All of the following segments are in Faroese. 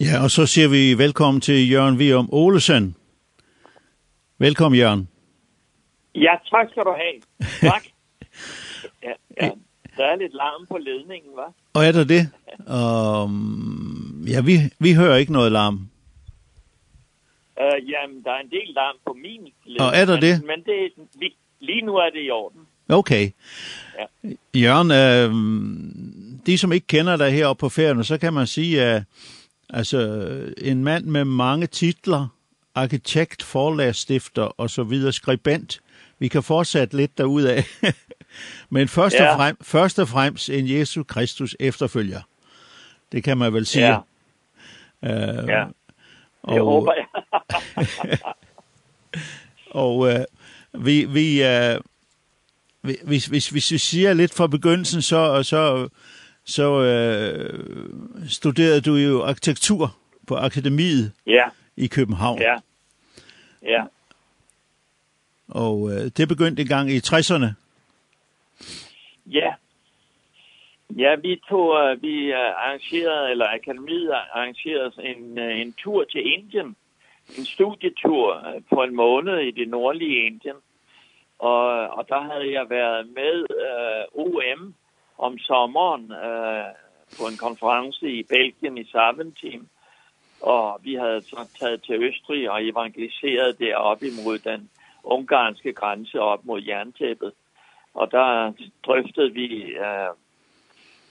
Ja, og så siger vi velkommen til Jørgen Vium Olesen. Velkommen, Jørgen. Ja, tak skal du have. Tak. ja, ja. Der er lidt larm på ledningen, hva'? Og er der det? Um, ja, vi, vi hører ikke noget larm. Uh, jamen, der er en del larm på min ledning. Og er der det? Men, men det, vi, lige nu er det i orden. Okay. Ja. Jørgen, øh, de som ikke kender dig heroppe på ferien, så kan man sige, at uh, Altså, en mand med mange titler, arkitekt, forlagsstifter og så videre, skribent. Vi kan fortsætte lidt derud af. Men først, ja. og frem, først og fremmest en Jesus Kristus efterfølger. Det kan man vel sige. Ja. Øh, ja. Og, håber jeg. og uh, vi, vi, uh, hvis, hvis, hvis vi siger lidt fra begyndelsen, så, så så øh, studerede du jo arkitektur på akademiet ja. i København. Ja. Ja. Og øh, det begyndte en gang i 60'erne. Ja. Ja, vi tog, vi arrangerede, eller akademiet arrangerede en, en tur til Indien. En studietur på en måned i det nordlige Indien. Og, og der havde jeg været med øh, OM, om sommeren øh, på en konference i Belgien i Saventim. Og vi havde så taget til Østrig og evangeliseret det op imod den ungarske grænse op mod jerntæppet. Og der drøftede vi øh,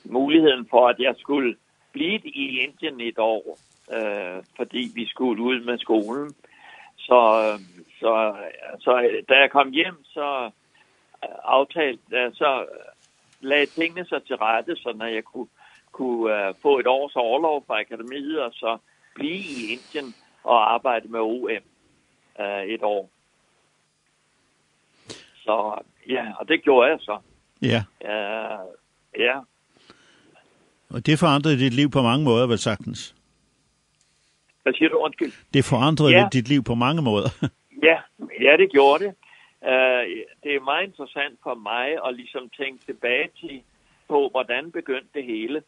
muligheden for, at jeg skulle blive i Indien et år, øh, fordi vi skulle ud med skolen. Så, så, så da jeg kom hjem, så aftalte, så lagde tingene sig til rette, så når jeg kunne, kunne uh, få et års overlov fra akademiet, og så blive i Indien og arbejde med OM uh, et år. Så ja, og det gjorde jeg så. Ja. Uh, ja. Og det forandrede dit liv på mange måder, vel sagtens? Hvad siger du? Undskyld. Det forandrede ja. dit liv på mange måder. ja, ja, det gjorde det. Øh, det er meget interessant for mig at ligesom tænke tilbage til, på, hvordan begyndte det hele.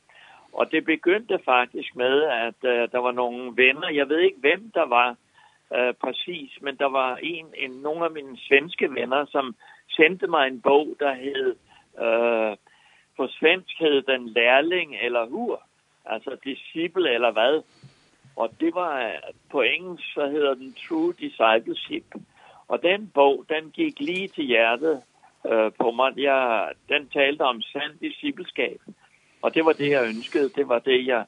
Og det begyndte faktisk med, at øh, der var nogle venner, jeg ved ikke hvem der var øh, præcis, men der var en, en, nogle af mine svenske venner, som sendte mig en bog, der hed, øh, på svensk hed den lærling eller hur, altså disciple eller hvad. Og det var, på engelsk, så hedder den True Discipleship. Og den bog, den gik lige til hjertet øh, på mig. Jeg, den talte om sand discipleskab. Og det var det, jeg ønskede. Det var det, jeg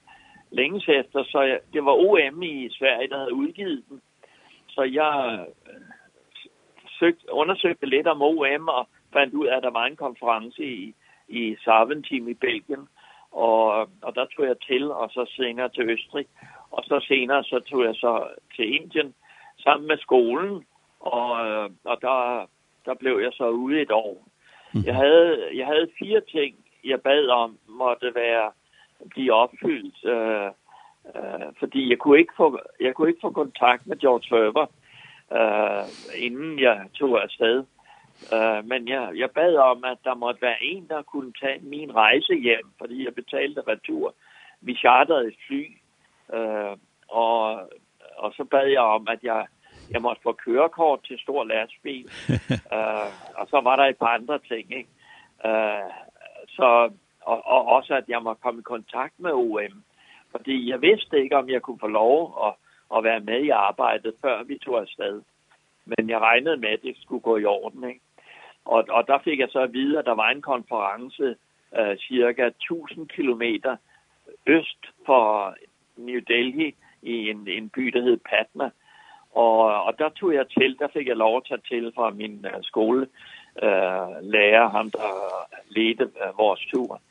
længes efter. Så jeg, det var OM i Sverige, der havde udgivet den. Så jeg søgte, undersøgte lidt om OM og fandt ud af, at der var en konference i, i Saventim i Belgien. Og, og der tog jeg til, og så senere til Østrig. Og så senere så tog jeg så til Indien sammen med skolen og, og der, der blev jeg så ude et år. Mm. Jeg, havde, jeg havde fire ting, jeg bad om, måtte være blive opfyldt, øh, øh, fordi jeg kunne, ikke få, jeg kunne ikke få kontakt med George Ferber, øh, inden jeg tog afsted. Øh, men jeg, jeg bad om, at der måtte være en, der kunne tage min rejse hjem, fordi jeg betalte retur. Vi charterede et fly, øh, og, og så bad jeg om, at jeg jeg måtte få kørekort til stor lastbil. uh, og så var der et par andre ting, ikke? Uh, så, og, og også at jeg måtte komme i kontakt med OM. Fordi jeg vidste ikke, om jeg kunne få lov at, at være med i arbejdet, før vi tog afsted. Men jeg regnede med, at det skulle gå i orden, ikke? Og, og der fik jeg så at vide, at der var en konference uh, cirka 1000 kilometer øst for New Delhi i en, en by, der hed Patna, Og, og der tog jeg til, der fik jeg lov at tage til fra min uh, skole uh, ham der ledte uh, vores tur.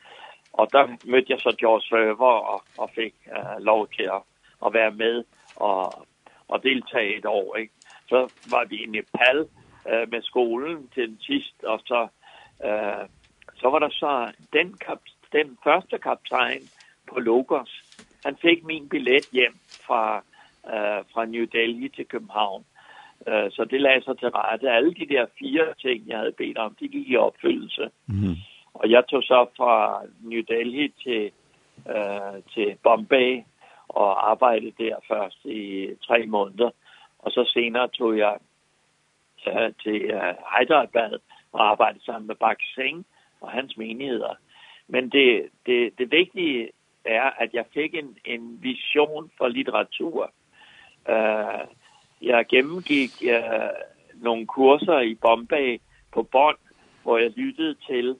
Og der mødte jeg så George Server og, og fik uh, lov til at, at være med og, og deltage et år. Ikke? Så var vi i Nepal uh, med skolen til den sidste, og så, uh, så var der så den, kap, den første kaptajn på Logos. Han fik min billet hjem fra øh, fra New Delhi til København. Øh, så det lagde sig til rette. Alle de der fire ting, jeg havde bedt om, de gik i opfyldelse. Mm. Og jeg tog så fra New Delhi til, øh, til Bombay og arbejdede der først i tre måneder. Og så senere tog jeg øh, til uh, Hyderabad og arbejdede sammen med Bak Singh og hans menigheder. Men det, det, det vigtige er, at jeg fik en, en vision for litteratur, Uh, jeg gennemgik uh, nogle kurser i Bombay på bånd, hvor jeg lyttede til,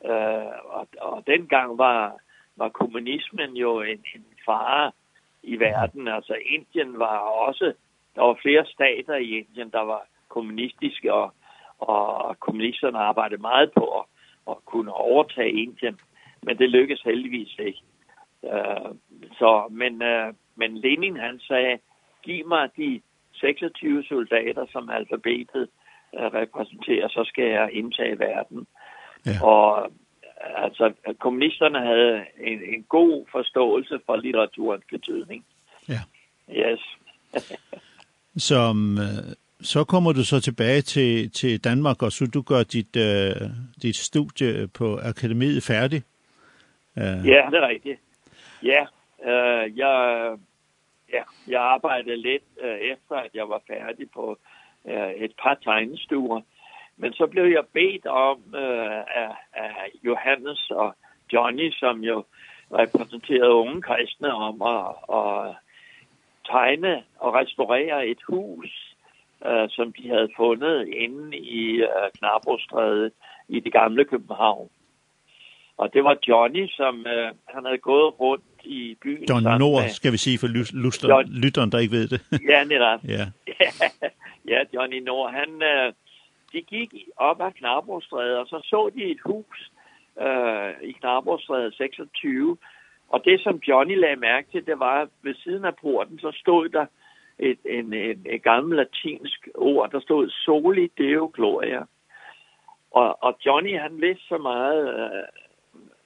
uh, og, og dengang var, var kommunismen jo en, en fare i verden. Altså Indien var også, der var flere stater i Indien, der var kommunistiske, og, og kommunisterne arbejdede meget på at, at kunne overtage Indien. Men det lykkedes heldigvis ikke. Uh, så, men, uh, men Lenin han sagde, giv mig de 26 soldater, som alfabetet uh, repræsenterer, så skal jeg indtage verden. Ja. Og altså, kommunisterne havde en, en god forståelse for litteraturens betydning. Ja. Yes. som, så kommer du så tilbage til, til Danmark, og så du gør dit, uh, dit studie på akademiet færdig. Uh... Ja, det er rigtigt. Ja, uh, jeg Ja, jeg arbejdede lidt øh, efter, at jeg var færdig på øh, et par tegnestuer. Men så blev jeg bedt om øh, af, af Johannes og Johnny, som jo repræsenterede unge kristne, om at, at tegne og restaurere et hus, øh, som de havde fundet inde i øh, Knabrostræde i det gamle København. Og det var Johnny, som øh, han havde gået rundt i byen. John Nord, med, skal vi sige for lyst, John, lytteren, der ikke ved det. ja, netop. Ja. ja, Johnny Nord, han, øh, de gik op ad Knabrostræde, og så så de et hus øh, i Knabrostræde 26. Og det, som Johnny lagde mærke til, det var, at ved siden af porten, så stod der et, en, en, et gammel latinsk ord, der stod Soli Deo Gloria. Og, og Johnny, han vidste så meget, øh,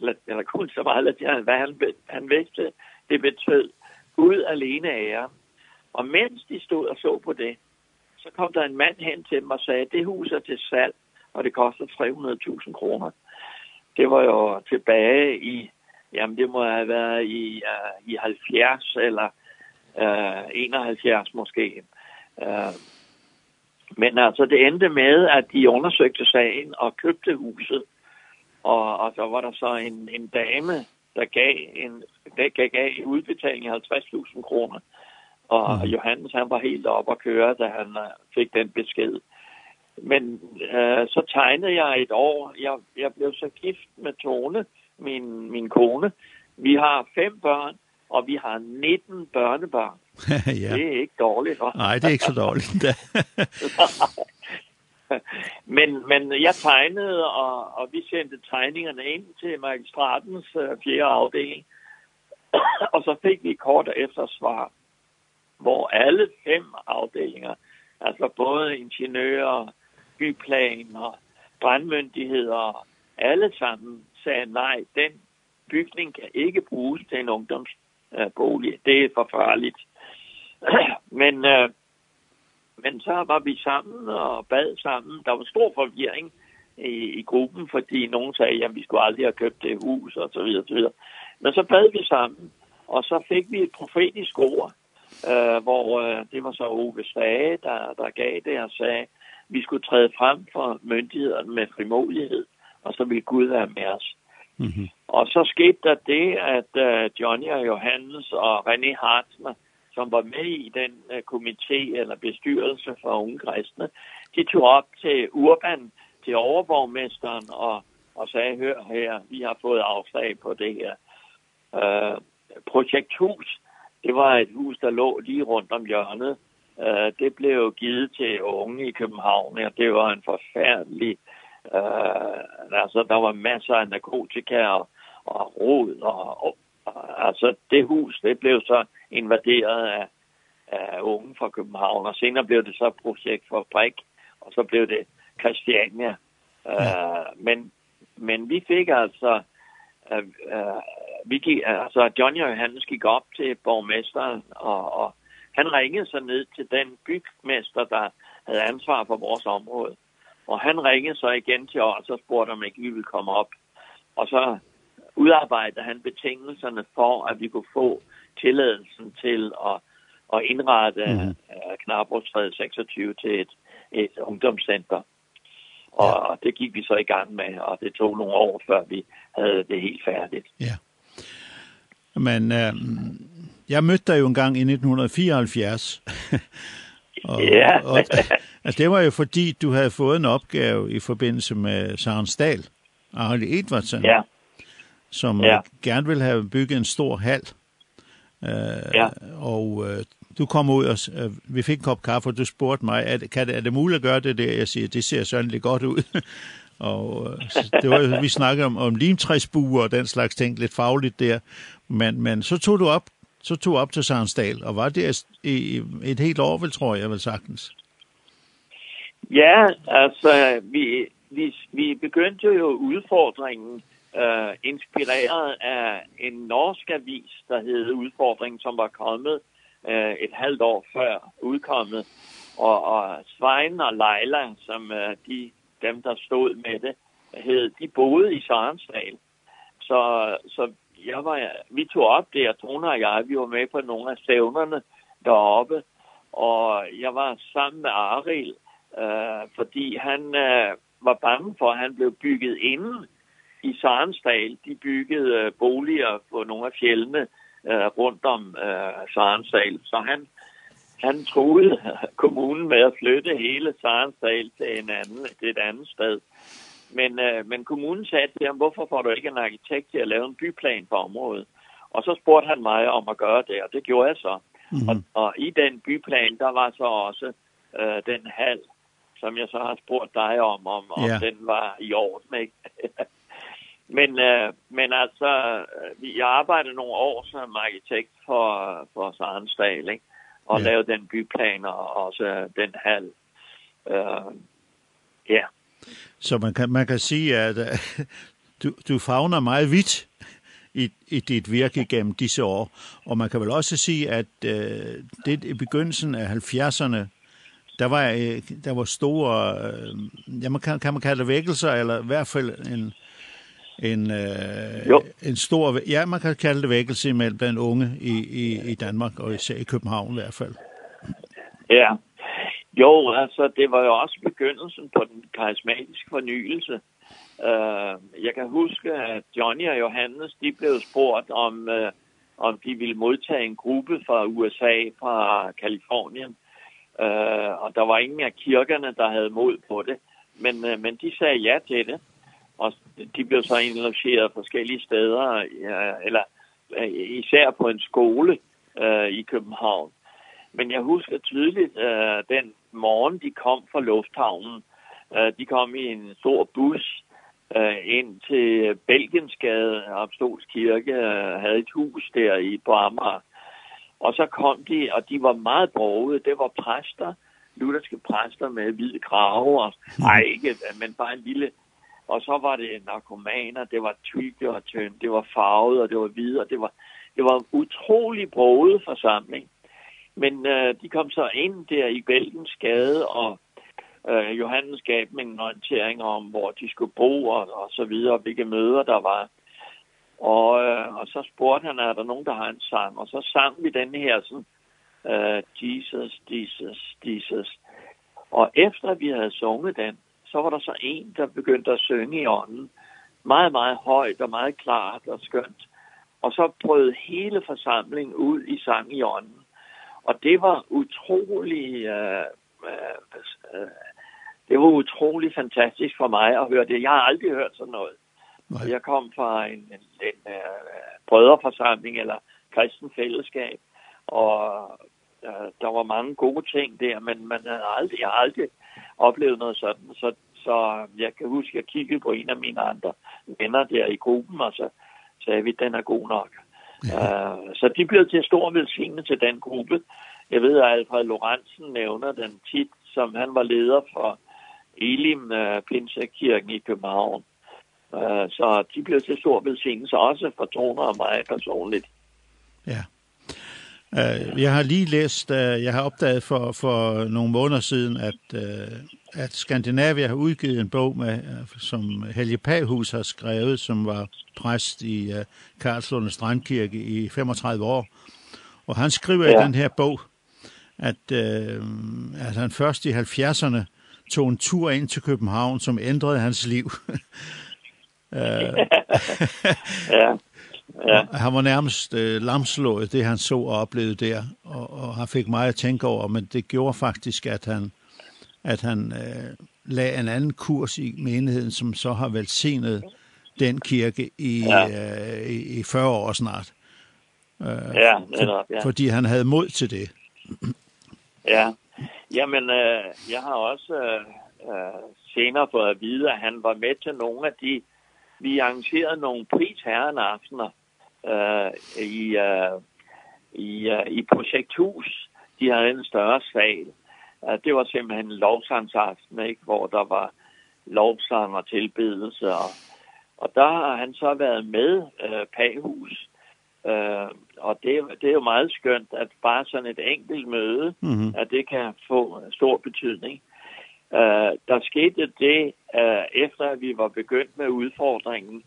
eller kun så meget, at hvad han, han vidste, det betød Gud alene af jer. Og mens de stod og så på det, så kom der en mand hen til dem og sagde, det hus er til salg, og det koster 300.000 kroner. Det var jo tilbage i, jamen det må have været i, uh, i 70 eller uh, 71 måske. Uh, men altså det endte med, at de undersøgte sagen og købte huset Og, og så var der så en, en dame, der gav, en, der gav, gav en udbetaling 50.000 kroner. Og mm. Johannes, han var helt oppe at køre, da han fik den besked. Men øh, så tegnede jeg et år. Jeg, jeg blev så gift med Tone, min, min kone. Vi har fem børn, og vi har 19 børnebørn. ja. Det er ikke dårligt, va? Nej, det er ikke så dårligt. men men jeg tegnede og og vi sendte tegningerne ind til magistratens øh, fjerde afdeling. og så fik vi kort efter svar hvor alle fem afdelinger, altså både ingeniører, byplaner, brandmyndigheder, alle sammen sagde nej, den bygning kan ikke bruges til en ungdomsbolig. Det er for farligt. men øh, Men så var vi sammen og bad sammen. Der var stor forvirring i, i gruppen, fordi nogen sagde, at vi skulle aldrig have købt det hus og så videre, så videre. Men så bad vi sammen, og så fik vi et profetisk ord, øh, hvor øh, det var så Ove Stage, der, der gav det og sagde, vi skulle træde frem for myndighederne med frimodighed, og så ville Gud være med os. Mm -hmm. Og så skete der det, at uh, Johnny og Johannes og René Hartmann, som var med i den uh, komité eller bestyrelse for unge kristne, de tog op til Urban, til overborgmesteren og, og sagde, hør her, vi har fået afslag på det her uh, projekthus. Det var et hus, der lå lige rundt om hjørnet. Uh, det blev givet til unge i København, og det var en forfærdelig... Uh, altså, der var masser af narkotika og, og rod og, og altså det hus, det blev så invaderet af, af unge fra København, og senere blev det så projekt for Brik, og så blev det Christiania. Ja. Uh, men, men vi fik altså, uh, uh, vi gik, altså Johnny Johannes gik op til borgmesteren, og, og han ringede så ned til den bygmester, der havde ansvar for vores område. Og han ringede så igen til os og spurgte, om ikke vi ville komme op. Og så udarbejdede han betingelserne for, at vi kunne få tilladelsen til at, at indrette mm. uh, 26 til et, et ungdomscenter. Og, ja. det gik vi så i gang med, og det tog nogle år, før vi havde det helt færdigt. Ja. Men øh, jeg mødte dig jo en gang i 1974. og, ja. og, altså, det var jo fordi, du havde fået en opgave i forbindelse med Sarensdal, Arne Edvardsen. Ja som ja. gerne vil have bygget en stor hal. Uh, ja. Og uh, du kom ud, og uh, vi fik en kop kaffe, og du spurgte mig, er, kan det, er det muligt at gøre det der? Jeg siger, det ser sådan lidt godt ud. og uh, det var jo, vi snakkede om, om limtræsbuer og den slags ting, lidt fagligt der. Men, men så tog du op, så tog op til Sarnsdal, og var det et, et helt år, vel, tror jeg vel sagtens? Ja, altså, vi, vi, vi begyndte jo udfordringen øh, inspireret af en norsk avis, der hed Udfordring, som var kommet øh, et halvt år før udkommet. Og, og Svein og Leila, som øh, de, dem, der stod med det, hed, de boede i Sarensdal. Så, så jeg var, vi tog op der, Tone og jeg, vi var med på nogle af stævnerne deroppe. Og jeg var sammen med Aril, øh, fordi han øh, var bange for, at han blev bygget inden i Sarensdal, de byggede boliger på nogle af fjellene øh, rundt om øh, Sarensdal. Så han, han troede kommunen med at flytte hele Sarensdal til, en anden, til et andet sted. Men, øh, men kommunen sagde til ham, hvorfor får du ikke en arkitekt til at lave en byplan på området? Og så spurgte han mig om at gøre det, og det gjorde jeg så. Mm -hmm. og, og i den byplan, der var så også øh, den hal, som jeg så har spurgt dig om, om, om yeah. den var i orden, ikke? Men øh, men altså vi arbejdede nogle år som arkitekt for for Sarnsdal, ikke? Og ja. lavede den byplan og også den hal. Øh, ja. Så man kan man kan sige at du du favner meget vidt i i dit virke gennem disse år, og man kan vel også sige at øh, det i begyndelsen af 70'erne der var øh, der var store øh, ja man kan kan man kalde det vækkelser eller i hvert fald en en øh, en stor ja man kan kalde det vækkelse mellem blandt unge i i i Danmark og især i København i hvert fald. Ja. Jo, altså det var jo også begyndelsen på den karismatiske fornyelse. Eh uh, jeg kan huske at Johnny og Johannes de blev spurgt om uh, om de ville modtage en gruppe fra USA fra Kalifornien. Eh uh, og der var ingen af kirkerne der havde mod på det, men uh, men de sagde ja til det de blev så indlogeret forskellige steder, ja, eller især på en skole uh, i København. Men jeg husker tydeligt uh, den morgen, de kom fra lufthavnen. Uh, de kom i en stor bus uh, ind til Belgensgade, Apostolsk Kirke, havde et hus der i på Amager. Og så kom de, og de var meget brogede. Det var præster, lutherske præster med hvide krave nej, ikke, men bare en lille Og så var det narkomaner, det var tykke og tynde, det var farvet og det var hvide, og det var, det var en utrolig broget forsamling. Men øh, de kom så ind der i Bæltensgade og øh, Johannes gav dem en orientering om, hvor de skulle bo og, og så videre, og hvilke møder der var. Og, øh, og så spurgte han, er der nogen, der har en sang? Og så sang vi den her sådan, øh, Jesus, Jesus, Jesus. Og efter vi havde sunget den, så var der så en, der begyndte at synge i ånden. Meget, meget højt og meget klart og skønt. Og så brød hele forsamlingen ud i sang i ånden. Og det var utrolig... Øh, øh, det var utrolig fantastisk for mig at høre det. Jeg har aldrig hørt sådan noget. Nej. Jeg kom fra en, en, en øh, brødreforsamling eller kristen fællesskab, og øh, der var mange gode ting der, men man havde aldrig, jeg har aldrig oplevet noget sådan. Så Så jeg kan huske, at jeg kiggede på en af mine andre venner der i gruppen, og så sagde vi, den er god nok. Ja. Uh, så de blev til stor velsignelse til den gruppe. Jeg ved, at Alfred Lorentzen nævner den tit, som han var leder for Elim uh, Pinsekirken i København. Uh, så de blev til stor velsignelse også for Tone og mig personligt. Ja. Uh, jeg har lige læst, uh, jeg har opdaget for, for nogle måneder siden, at uh, at Skandinavia har udgivet en bog, med, som Helge Pahus har skrevet, som var præst i uh, Karlslunde Strandkirke i 35 år. Og han skriver ja. i den her bog, at, øh, at han først i 70'erne tog en tur ind til København, som ændrede hans liv. uh, ja. Ja. Han var nærmest øh, lamslået, det han så og oplevede der, og, og han fik meget at tænke over, men det gjorde faktisk, at han at han øh, lagde en anden kurs i menigheden, som så har velsignet den kirke i, ja. øh, i 40 år snart. Øh, ja, netop, ja. Fordi han havde mod til det. ja, jamen øh, jeg har også øh, senere fået at vide, at han var med til nogle af de, vi arrangerede nogle prisherrenaftener øh, i, øh, i, øh, i projekthus. De havde en større sal det var simpelthen lovsangsaften, ikke? hvor der var lovsang og tilbedelse. Og, og der har han så været med øh, Paghus. Øh, og det, det er jo meget skønt, at bare sådan et enkelt møde, mm -hmm. at det kan få stor betydning. Øh, der skete det, øh, efter at vi var begyndt med udfordringen,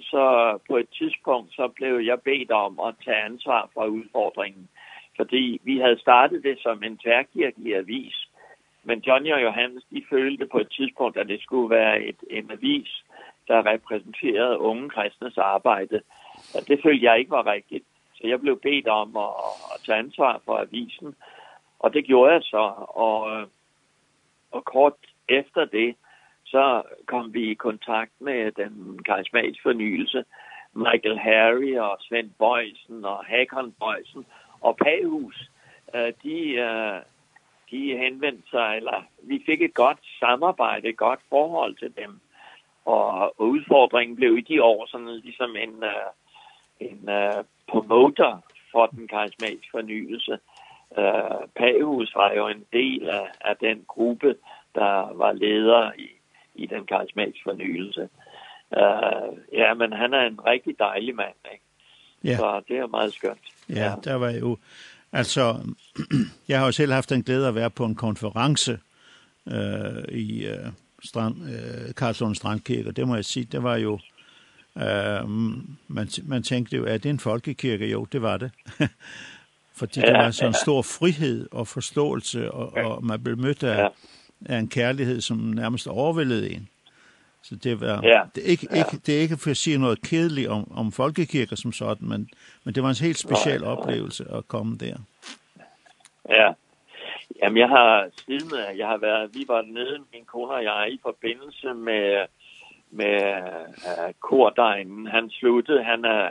så på et tidspunkt, så blev jeg bedt om at tage ansvar for udfordringen fordi vi havde startet det som en tværkirkelig avis. Men Johnny og Johannes, de følte på et tidspunkt, at det skulle være et, en avis, der repræsenterede unge kristnes arbejde. Og det følte jeg ikke var rigtigt. Så jeg blev bedt om at, at tage ansvar for avisen. Og det gjorde jeg så. Og, og kort efter det, så kom vi i kontakt med den karismatiske fornyelse. Michael Harry og Svend Bøjsen og Hakon Bøjsen Og Pahus, øh, de, øh, de henvendte sig, eller vi fik et godt samarbejde, et godt forhold til dem. Og, og udfordringen blev i de år sådan ligesom en, øh, en øh, promoter for den karismatiske fornyelse. Øh, Pahus var jo en del af, af den gruppe, der var leder i, i den karismatiske fornyelse. Uh, ja, men han er en rigtig dejlig mand, ikke? Ja. Så det er meget skønt. Ja, der var jo... Altså, jeg har jo selv haft en glæde at være på en konference øh, i øh, strand, øh, Karlsson Strandkirke, og det må jeg sige, det var jo... Øh, man, man tænkte jo, er det en folkekirke? Jo, det var det. Fordi ja, der var sådan en stor frihed og forståelse, og, og man blev mødt af, af en kærlighed, som nærmest overvældede en. Så det var ja. det er ikke, ikke det er ikke for at sige noget kedeligt om om folkekirker som sådan, men men det var en helt speciel Nej. oplevelse at komme der. Ja. Jamen jeg har siden jeg har været vi var nede min kone og jeg i forbindelse med med uh, kordegnen. Han sluttede, han er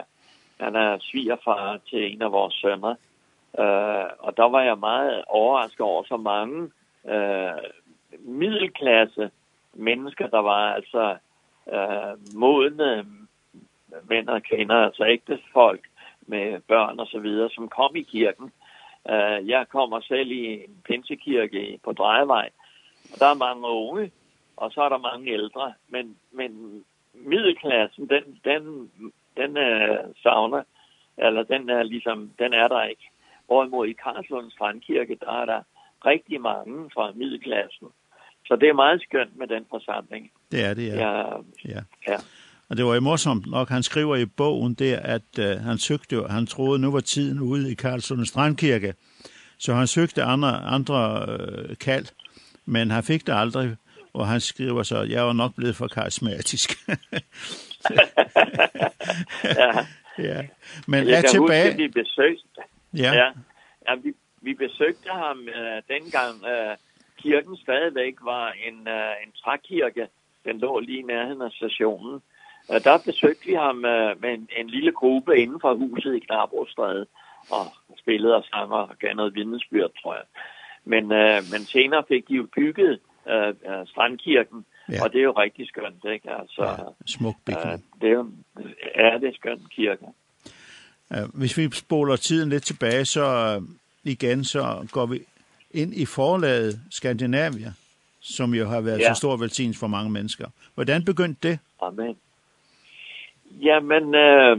han er svigerfar til en af vores sønner. Uh, og der var jeg meget overrasket over så mange uh, middelklasse mennesker, der var altså øh, modne mænd og kvinder, altså ægtefolk med børn og så videre, som kom i kirken. Øh, jeg kommer selv i en pinsekirke på Drejevej, og der er mange unge, og så er der mange ældre, men, men middelklassen, den, den, den øh, savner, eller den er ligesom, den er der ikke. Hvorimod i Karlslunds Strandkirke, der er der rigtig mange fra middelklassen, Så det er meget skønt med den forsamling. Det er det, ja. Ja. ja. ja. Og det var jo morsomt nok, han skriver i bogen der, at uh, han søgte, han troede, nu var tiden ude i Karlsund Strandkirke, så han søgte andre, andre uh, kald, men han fik det aldrig, og han skriver så, jeg var nok blevet for karismatisk. ja. ja. Men jeg er tilbage... Huske, vi besøgte, ja. ja. ja vi, vi besøgte ham uh, dengang, uh, kirken stadigvæk var en, uh, en trækirke. Den lå lige nærheden af stationen. Uh, der besøgte vi ham uh, med en, en lille gruppe inden for huset i Knarbrostræde og spillede og sang og gav noget vidnesbyrd, tror jeg. Men, uh, men senere fik de jo bygget øh, Strandkirken, ja. og det er jo rigtig skønt, ikke? Altså, ja, smuk bygning. Uh, det er jo er det skønt kirke. Hvis vi spoler tiden lidt tilbage, så igen, så går vi ind i forlaget Skandinavia, som jo har været ja. så stor velsignelse for mange mennesker. Hvordan begyndte det? Amen. Jamen, øh,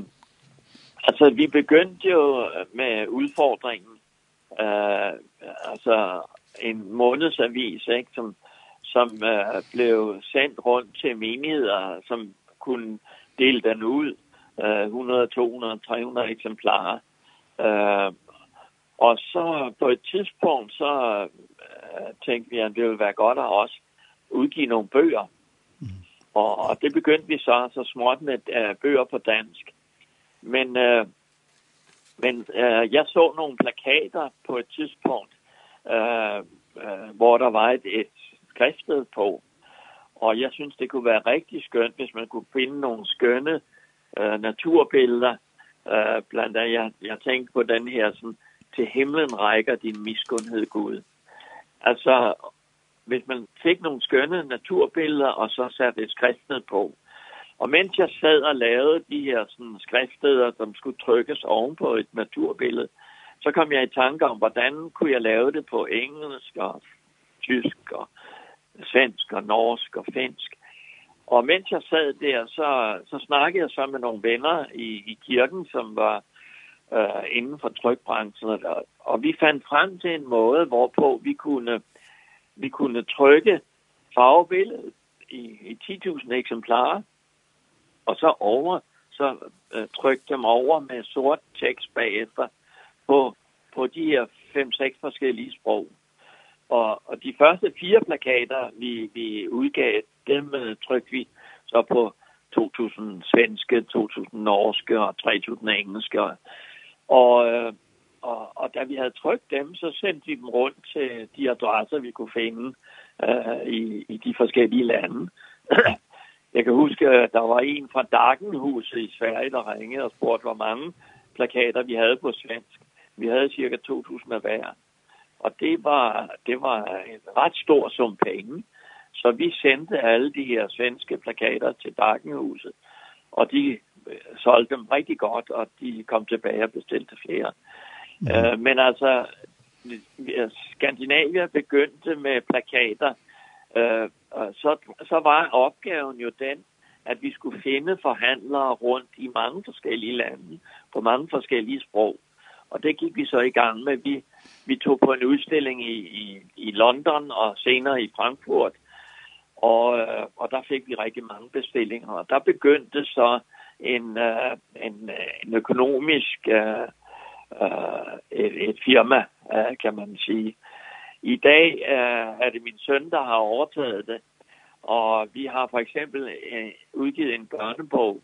altså vi begyndte jo med udfordringen. Øh, altså en månedsavis, ikke, som, som øh, blev sendt rundt til menigheder, som kunne dele den ud. Øh, 100, 200, 300 eksemplarer. Øh, Og så på et tidspunkt, så uh, tænkte vi, at det ville være godt at også udgive nogle bøger. Mm. Og, og det begyndte vi så, så småt med uh, bøger på dansk. Men, uh, men uh, jeg så nogle plakater på et tidspunkt, uh, uh, hvor der var et, et skriftet på. Og jeg synes, det kunne være rigtig skønt, hvis man kunne finde nogle skønne uh, naturbilleder. Uh, blandt andet, jeg, jeg tænkte på den her sådan, til himlen rækker din miskundhed Gud. Altså, hvis man fik nogle skønne naturbilleder, og så satte et skriftsted på. Og mens jeg sad og lavede de her sådan, skriftsteder, som skulle trykkes oven på et naturbillede, så kom jeg i tanke om, hvordan kunne jeg lave det på engelsk og tysk og svensk og norsk og finsk. Og mens jeg sad der, så, så snakkede jeg så med nogle venner i, i kirken, som var øh, inden for trykbranchen. Og, og vi fandt frem til en måde, hvorpå vi kunne, vi kunne trykke farvebilledet i, i 10.000 eksemplarer, og så over, så øh, trykke dem over med sort tekst bagefter på, på de her 5-6 forskellige sprog. Og, og de første fire plakater, vi, vi udgav, dem øh, trykte vi så på 2000 svenske, 2000 norske og 3000 engelske. Og, øh, og, og da vi havde trykt dem, så sendte vi dem rundt til de adresser, vi kunne finde øh, i, i de forskellige lande. Jeg kan huske, at der var en fra Dagenhuset i Sverige, der ringede og spurgte, hvor mange plakater vi havde på svensk. Vi havde cirka 2.000 af hver. Og det var, det var en ret stor sum penge. Så vi sendte alle de her svenske plakater til Dagenhuset. Og de solgte dem rigtig godt, og de kom tilbage og bestilte flere. Mm. Uh, men altså, Skandinavia begyndte med plakater, uh, og så, så var opgaven jo den, at vi skulle finde forhandlere rundt i mange forskellige lande, på mange forskellige sprog. Og det gik vi så i gang med. Vi, vi tog på en udstilling i, i, i London og senere i Frankfurt, og, og der fik vi rigtig mange bestillinger. Og der begyndte så en, uh, en, en økonomisk uh, uh, et, et firma, uh, kan man sige. I dag uh, er det min søn, der har overtaget det, og vi har for eksempel uh, udgivet en børnebog,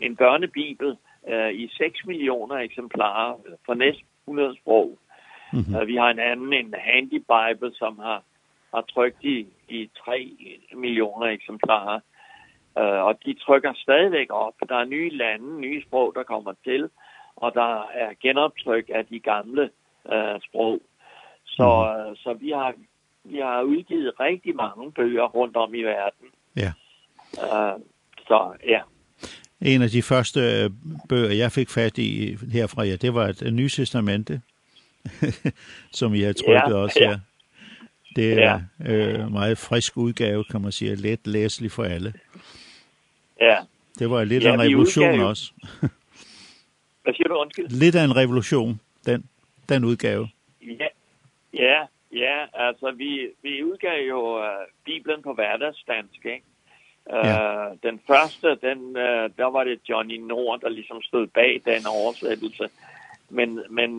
en børnebibel uh, i 6 millioner eksemplarer på næsten 100 sprog. Mm -hmm. Vi har en anden, en handy bible, som har, har trykt i, i 3 millioner eksemplarer. Uh, og de trykker stadigvæk op. Der er nye lande, nye sprog, der kommer til, og der er genoptryk af de gamle uh, sprog. Så, mm. så vi, har, vi har udgivet rigtig mange bøger rundt om i verden. Ja. Uh, så ja. En af de første bøger, jeg fik fat i herfra, ja, det var et, et testamente, som jeg trykket ja, også her. Ja. Det er ja. øh, meget frisk udgave, kan man sige, let læselig for alle. Ja. Det var lidt ja, af en revolution jo... også. Hvad siger du, undskyld? Lidt af en revolution, den, den udgave. Ja, ja, ja altså vi, vi udgav jo uh, Bibelen på hverdagsdansk, ikke? Ja. Uh, den første, den, uh, der var det Johnny Nord, der ligesom stod bag den oversættelse. Men, men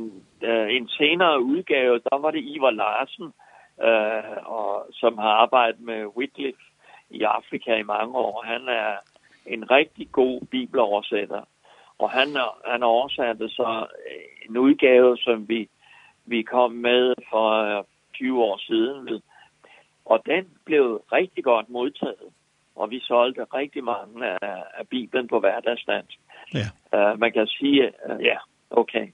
uh, en senere udgave, der var det Ivar Larsen, uh, og, som har arbejdet med Wycliffe i Afrika i mange år. Han er en rigtig god bibeloversætter. Og han han oversatte så en udgave, som vi, vi kom med for 20 år siden. Og den blev rigtig godt modtaget. Og vi solgte rigtig mange af, af Bibelen på hverdagsdansk. Ja. Uh, man kan sige, uh, ja, okay.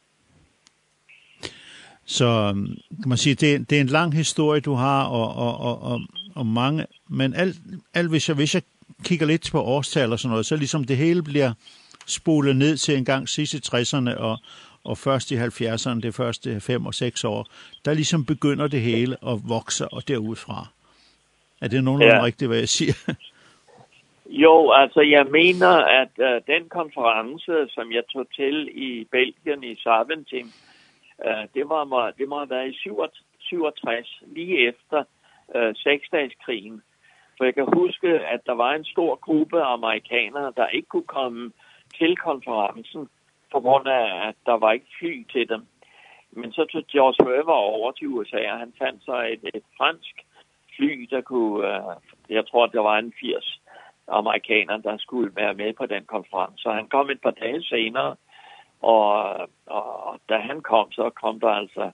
Så kan man sige, det, det er en lang historie, du har, og, og, og, og, og mange, men alt, alt hvis, jeg, hvis jeg kigger lidt på årstal og sådan noget, så ligesom det hele bliver spolet ned til en gang sidste 60'erne og, og først i 70'erne, det første 5 og 6 år, der ligesom begynder det hele at vokse og derudfra. Er det nogenlunde ja. rigtigt, hvad jeg siger? Jo, altså jeg mener, at uh, den konference, som jeg tog til i Belgien i Saventim, uh, det, var, det må have været i 67, lige efter uh, seksdagskrigen. For jeg kan huske, at der var en stor gruppe af amerikanere, der ikke kunne komme til konferencen, på grund af, at der var ikke fly til dem. Men så tog George Weber over til USA, og han fandt sig et, et fransk fly, der kunne, uh, jeg tror, der var en 80 amerikanere, der skulle være med på den konference. Så han kom et par dage senere, og, og, og da han kom, så kom der altså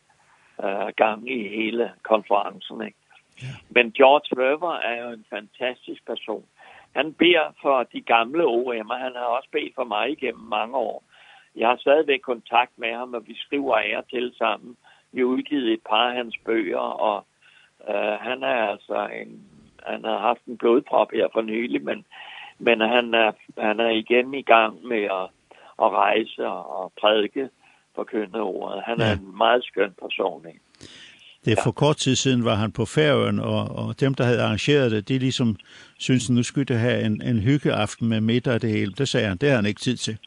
uh, gang i hele konferencen, ikke? Men George Weber er jo en fantastisk person. Han beder for de gamle OM'er. Han har også bedt for mig igennem mange år. Jeg har stadigvæk kontakt med ham, og vi skriver ære til sammen. Vi har udgivet et par af hans bøger, og øh, han er altså en... Han har haft en blodprop her for nylig, men, men han, er, han er igen i gang med at, at rejse og prædike forkynde ordet. Han er ja. en meget skøn person, ikke? Det er for kort tid siden var han på færøen, og, og dem, der havde arrangeret det, de ligesom synes nu skulle det have en, en hyggeaften med middag og det hele. Det sagde han, det har han ikke tid til.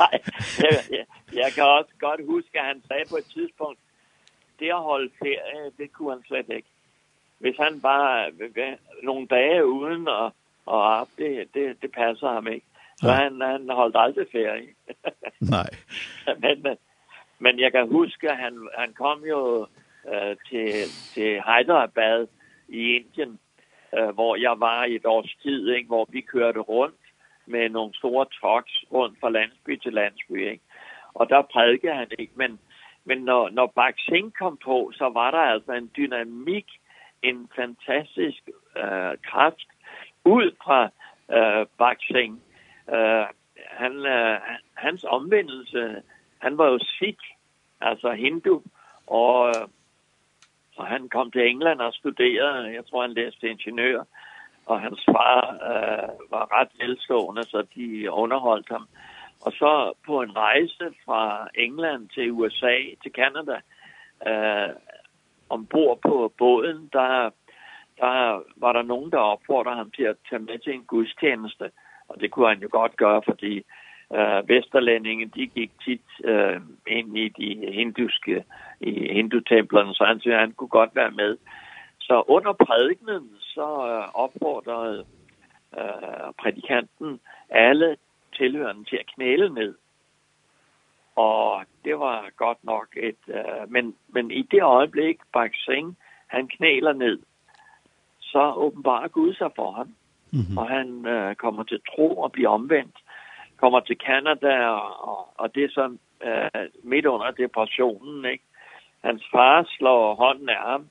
Nej, jeg, jeg, kan også godt huske, at han sagde på et tidspunkt, det at holde ferie, det kunne han slet ikke. Hvis han bare nogle dage uden og, og op, det, det, det passer ham ikke. Så ja. han, han holdt aldrig ferie. Nej. men, Men jeg kan huske, at han, han kom jo øh, til, til Hyderabad i Indien, øh, hvor jeg var i et års tid, ikke? hvor vi kørte rundt med nogle store trucks rundt fra landsby til landsby. Ikke? Og der prædikede han ikke, men, men når, når Bak Singh kom på, så var der altså en dynamik, en fantastisk øh, kraft ud fra øh, Bak Singh. Øh, han, øh, hans omvendelse han var jo sikh, altså hindu, og, og han kom til England og studerede, jeg tror han læste ingeniør, og hans far øh, var ret velstående, så de underholdt ham. Og så på en rejse fra England til USA, til Canada, øh, ombord på båden, der, der var der nogen, der opfordrede ham til at tage med til en gudstjeneste. Og det kunne han jo godt gøre, fordi øh, vesterlændinge, de gik tit øh, ind i de hinduske, i hindutemplerne, så han synes, han kunne godt være med. Så under prædikenen, så øh, opfordrede øh, prædikanten alle tilhørende til at knæle ned. Og det var godt nok et, øh, men, men i det øjeblik, Bak Singh, han knæler ned, så åbenbarer Gud sig for ham. Mm -hmm. Og han øh, kommer til tro og bliver omvendt kommer til Kanada, og, og, og det er så øh, midt under depressionen, ikke? Hans far slår hånden af ham,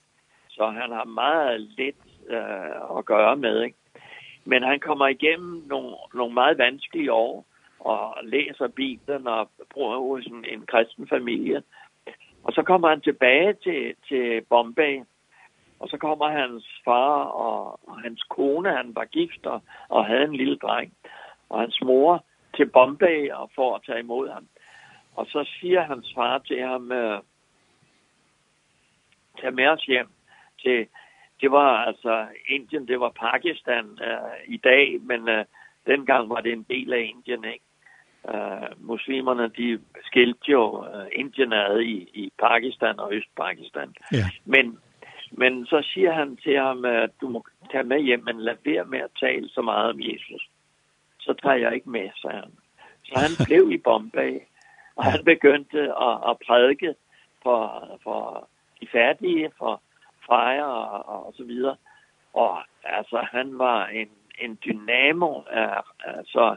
så han har meget lidt øh, at gøre med, ikke? Men han kommer igennem nogle, nogle meget vanskelige år, og læser Bibelen og bor hos en, en kristen familie. Og så kommer han tilbage til, til Bombay, og så kommer hans far og, og hans kone, han var gift og, og havde en lille dreng. Og hans mor til Bombay og for at tage imod ham. Og så siger hans far til ham, øh, tag med os hjem til, det var altså Indien, det var Pakistan uh, i dag, men den dengang var det en del af Indien, ikke? Uh, muslimerne de skilte jo uh, Indien ad i, i Pakistan og Østpakistan. Ja. Men, men så siger han til ham, at uh, du må tage med hjem, men lad være med at tale så meget om Jesus så tager jeg ikke med, sagde han. Så han blev i Bombay, og han begyndte at, at prædike for, for de færdige, for fejre og, og så videre. Og altså, han var en, en dynamo. Altså,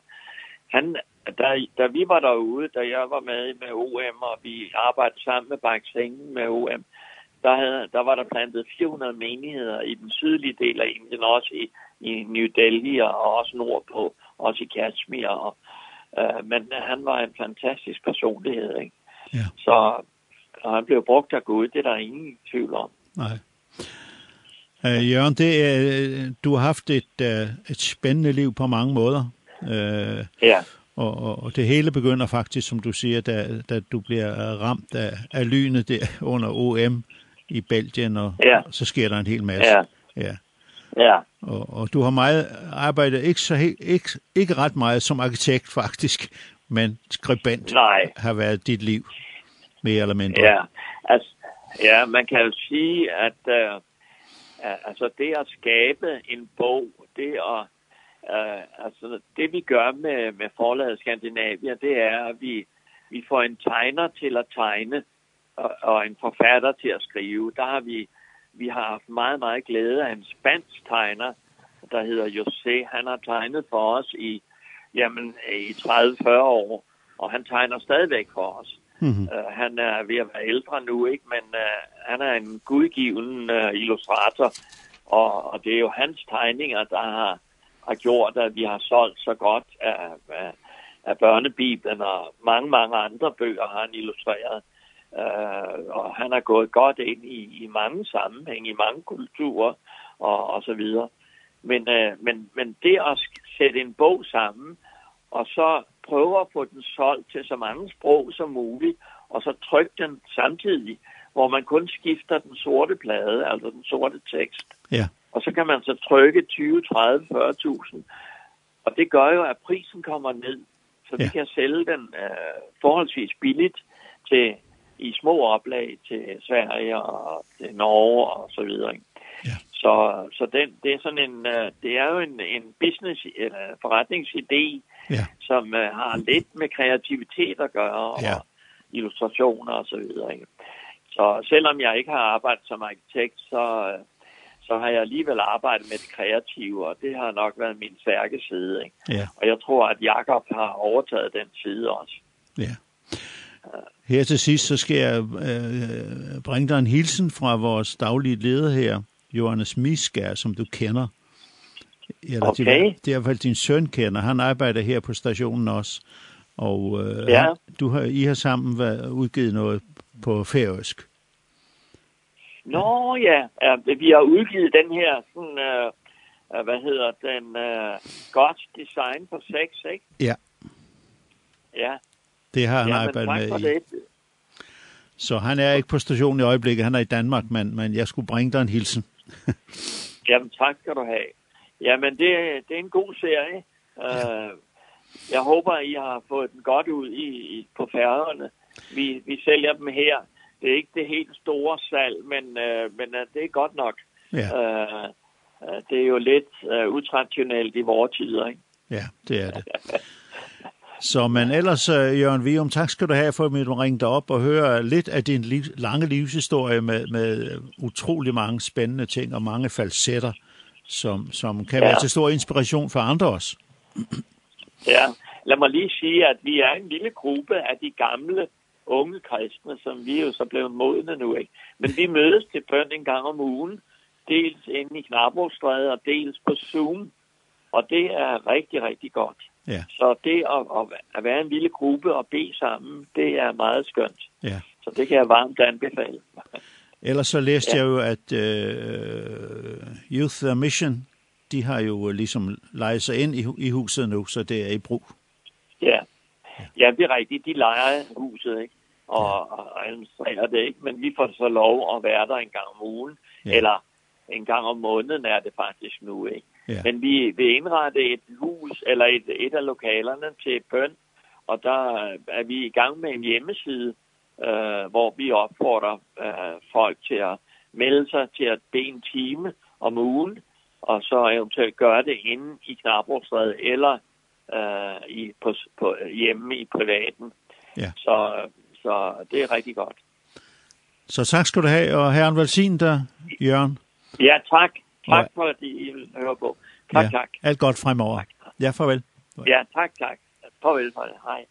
han, da, da vi var derude, da jeg var med med OM, og vi arbejdede sammen med Baksingen med OM, der, havde, der var der plantet 400 menigheder i den sydlige del af Indien, også i i New Delhi og også nordpå, også i Kashmir. Og, øh, men han var en fantastisk personlighed, ikke? Ja. Så og han blev brugt af Gud, det er der ingen tvivl om. Nej. Øh, Jørgen, det er, du har haft et, et spændende liv på mange måder. Øh, ja. Og, og, og det hele begynder faktisk, som du siger, da, da du bliver ramt af, af lynet der under OM i Belgien, og, ja. og så sker der en hel masse. Ja. ja. Ja. Og, og du har meget arbejdet, ikke, så, ikke, ikke ret meget som arkitekt faktisk, men skribent Nej. har været dit liv, mere eller mindre. Ja, altså, ja man kan jo sige, at uh, altså det at skabe en bog, det at Uh, altså det vi gør med med forlaget Skandinavia, det er at vi vi får en tegner til at tegne og, og en forfatter til at skrive. Der har vi Vi har haft meget, meget glæde af en spansk tegner, der hedder José. Han har tegnet for os i, jamen, i 30-40 år, og han tegner stadigvæk for os. Mm -hmm. uh, han er ved at være ældre nu, ikke? men uh, han er en gudgiven uh, illustrator, og, og det er jo hans tegninger, der har, har gjort, at vi har solgt så godt af, af, af børnebiblen, og mange, mange andre bøger har han illustreret. Eh og han har gået godt ind i, i mange sammenhæng, i mange kulturer og, og så videre. Men, uh, men, men det at sætte en bog sammen, og så prøve at få den solgt til så mange sprog som muligt, og så trykke den samtidig, hvor man kun skifter den sorte plade, altså den sorte tekst. Ja. Og så kan man så trykke 20, 30, 40.000. Og det gør jo, at prisen kommer ned, så vi ja. kan sælge den uh, forholdsvis billigt til i små oplag til Sverige og til Norge og så videre. Ja. Så så den det er sådan en det er jo en en business eller forretningsidé ja. som har lidt med kreativitet at gøre og ja. illustrationer og så videre. Så selvom jeg ikke har arbejdet som arkitekt så så har jeg alligevel arbejdet med det kreative, og det har nok været min stærke side. Ikke? Ja. Og jeg tror, at Jakob har overtaget den side også. Ja. Her til sidst, så skal jeg øh, bringe dig en hilsen fra vores daglige leder her, Johannes Miskær, som du kender. Eller okay. Det, det er i hvert fald din søn kender. Han arbejder her på stationen også. Og øh, ja. du har, I har sammen været, udgivet noget på færøsk. Nå ja, ja vi har udgivet den her sådan, øh, hvad hedder den, øh, godt design for sex, ikke? Ja. Ja, Det har han ja, arbejdet med i. Så han er ikke på station i øjeblikket, han er i Danmark, men, men jeg skulle bringe dig en hilsen. Jamen tak skal du have. Jamen det, det er en god serie. Ja. Uh, jeg håber, I har fået den godt ud i, i på færgerne. Vi, vi sælger dem her. Det er ikke det helt store salg, men, uh, men uh, det er godt nok. Ja. Uh, uh, det er jo lidt uh, utraditionelt i vores tider, ikke? Ja, det er det. Så men ellers, Jørgen Vium, tak skal du have for, at du ringte op og høre lidt af din liv, lange livshistorie med, med utrolig mange spændende ting og mange falsetter, som, som kan ja. være til stor inspiration for andre også. ja, lad mig lige sige, at vi er en lille gruppe af de gamle unge kristne, som vi jo så blevet modne nu, ikke? Men vi mødes til bøn en gang om ugen, dels inde i Knabrostræde og dels på Zoom, og det er rigtig, rigtig godt. Ja. Så det at, at, at være en lille gruppe og be sammen, det er meget skønt. Ja. Så det kan jeg varmt anbefale. Ellers så læste ja. jeg jo, at uh, Youth Mission, de har jo ligesom lejet sig ind i, i huset nu, så det er i brug. Ja, ja det er rigtigt. De lejer huset, ikke? Og, ja. og administrerer det, ikke? Men vi får så lov at være der en gang om ugen, ja. eller en gang om måneden er det faktisk nu, ikke? Ja. Men vi vil indrette et hus eller et, et af lokalerne til bøn, og der er vi i gang med en hjemmeside, øh, hvor vi opfordrer øh, folk til at melde sig til at bede en time om ugen, og så eventuelt gøre det inde i Knabrostræde eller øh, i, på, på, hjemme i privaten. Ja. Så, så det er rigtig godt. Så tak skal du have, og herren velsign dig, Jørgen. Ja, tak. Tak for, at I hører på. Tak, ja. tak. Alt godt fremover. Tak. Ja, farvel. Ja, tak, tak. Farvel, farvel. Hej.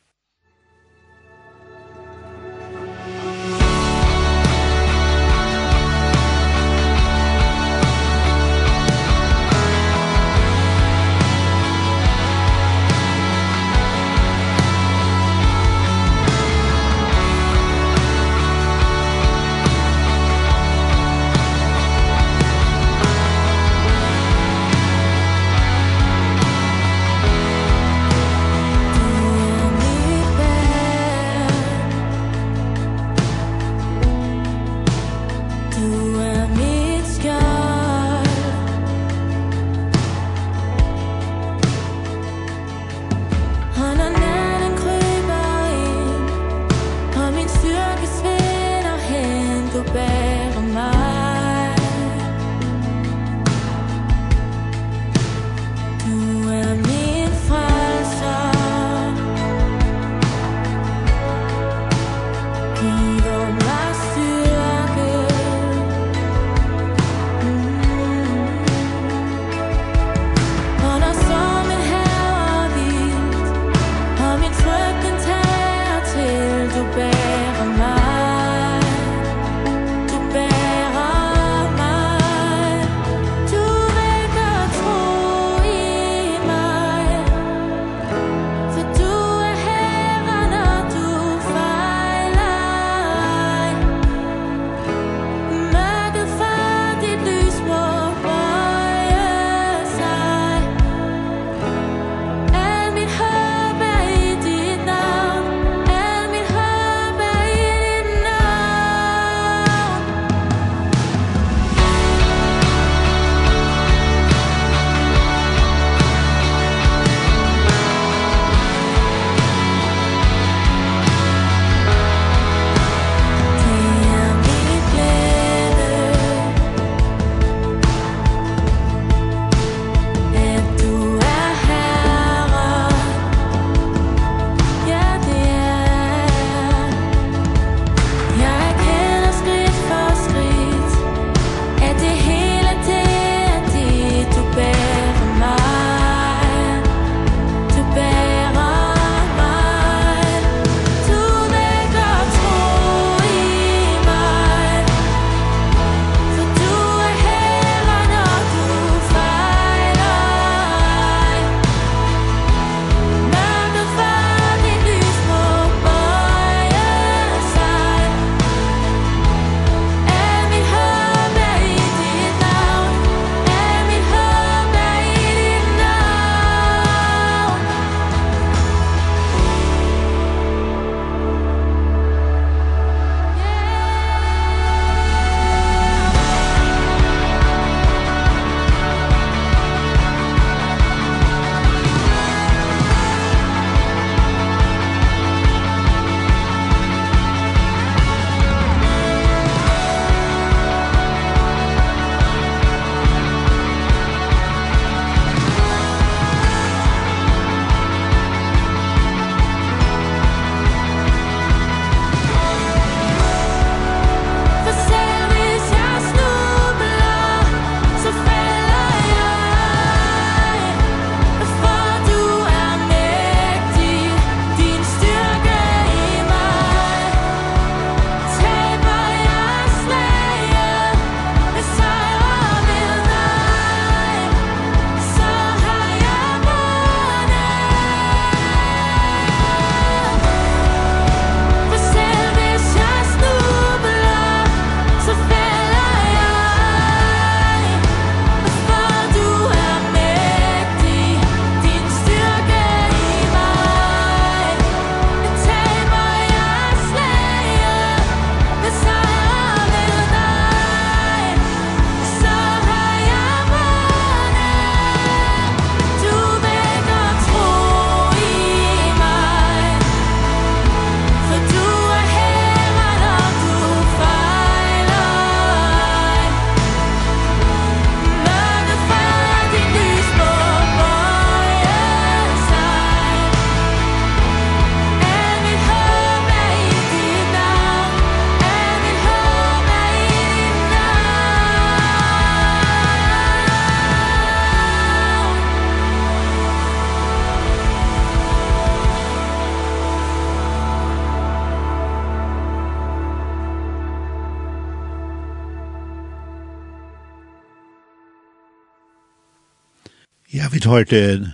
hørte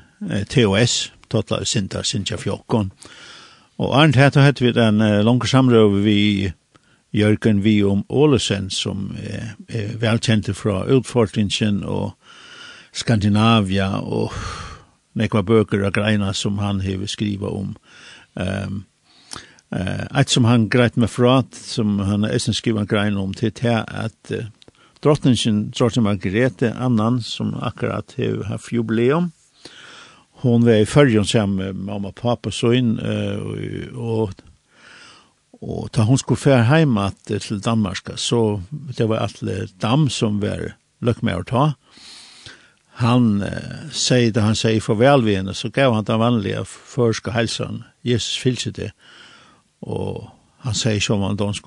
TOS, Totla Sinta, Sintja Fjokkon. Og Arndt hette hette vi den uh, langere samrøv vi Jørgen vi om Ålesen, som er, er velkjente fra Utfortingen og Skandinavia og nekva bøker og greina som han hever skriva om. Um, uh, et som han greit med fra, som han er skriva greina om, til det at uh, drottningen, drottning Margrethe, annan som akkurat har haft jubileum. Hon var i följen sen med mamma och pappa så in och och ta hon skulle fär hem att till Danmark så det var alla dam som var lyck med att ta. Han uh, säger det han säger farväl vid henne så gav han den vanliga förska hälsan. Jesus fyllde det. Och han säger som han dansk.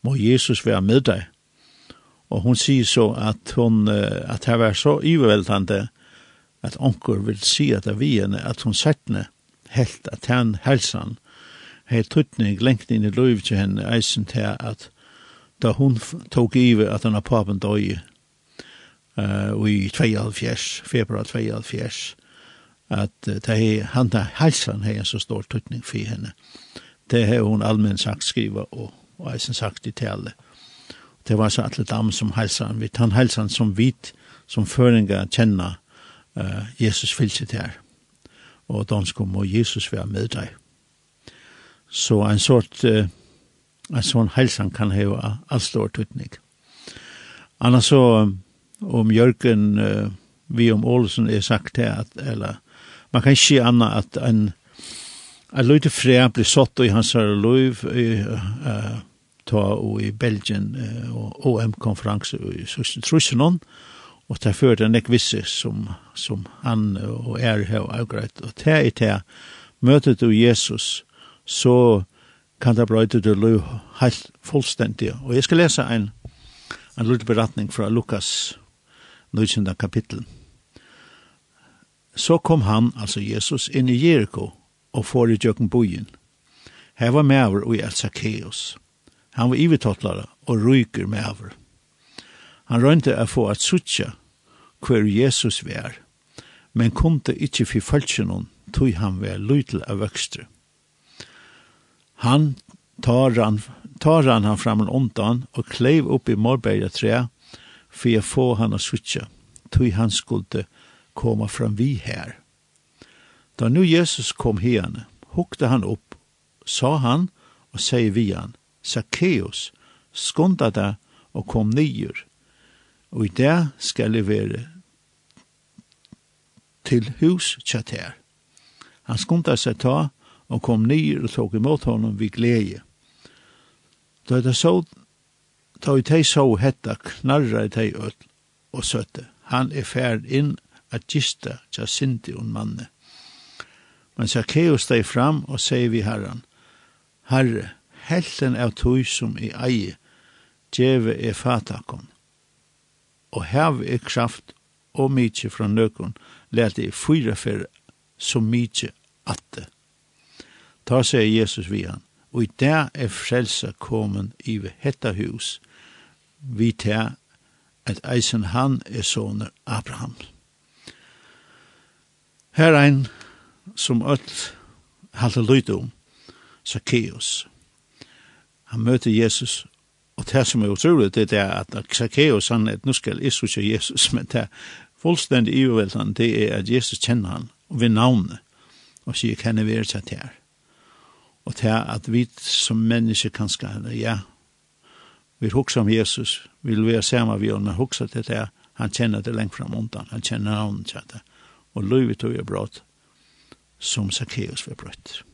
Må Jesus være med dig Og hon sier så at hon, at det var så iverveldande at onker vil si at vi henne, at hon settne helt at han helsan hei tuttning lengt inn i loiv til henne eisen til at da hon tok ive at han har papen døy uh, i 22, februar 22, at det er han da helsan hei en så stor tuttning for henne. Det har hon allmenn sagt skriva og, og eisen sagt i tale det var så alle dam som helsan, vi tar helsan som vit, som føringa kjenna uh, Jesus fylse til her. Og de skal må Jesus være med deg. Så en sort, uh, en sånn helsan kan heva all stor tutning. Annars så, om Jørgen, uh, vi om Ålesen er sagt til at, eller, man kan ikke anna at en, en løyte fred blir satt i hans løyv, uh, uh, ta og i Belgien og OM-konferanse i Trussenon, og ta før den ek visse som, som han og er her og avgreit, og ta i ta møtet du Jesus, så kan det brøyde du løy helt fullstendig. Og jeg skal lese en, en lille beratning fra Lukas 19. kapittel. Så kom han, altså Jesus, inn i Jericho og får i djøkken bojen. Her var med over i Elsakeus. Han var ivetottlare og ryker med over. Han rønte å få at suttje hver Jesus vær, men kom det ikke for følelsen tog han vær lytel av vøkstre. Han tar han, tar han han fram ondan og kleiv opp i morberga tre for å få han å suttje, tog han skulle komme fram vi her. Da nu Jesus kom herne, hukte han opp, sa han og sier vi han, Zacchaeus, skunda deg og kom nyer, og i det skal jeg være til hus tjater. Han skunda seg ta og kom nyer og tog imot honom vid glede. Da det så, da i teg så hetta knarra i teg øl og søtte. Han er ferd inn at gista tja sinti un manne. Men Zacchaeus steg fram og sier vi herran, Herre, helten av tog som i eie, djeve er fatakon. Og hev er kraft og mykje fra nøkon, let i fyra fer så mykje atte. Ta seg Jesus vi han, og i der er frelsa komen i ved hetta hus, vi ter at eisen han er soner Abraham. Her ein som öll halte lyd om, Zacchaeus han møter Jesus, og det som er utrolig, det er at Zacchaeus, han er, nu skal jeg Jesus, men det er fullstendig iverveldende, det er at Jesus kjenner han, og ved navnet, og sier, kan jeg være seg til her? Og det er at vi som mennesker kan skal, ja, vi hukser om Jesus, vi vil være sammen vi, og når hukser til det, han kjenner det lengt fram undan, han kjenner navnet til det, og løyvet og er brått, som Zacchaeus var brøtt.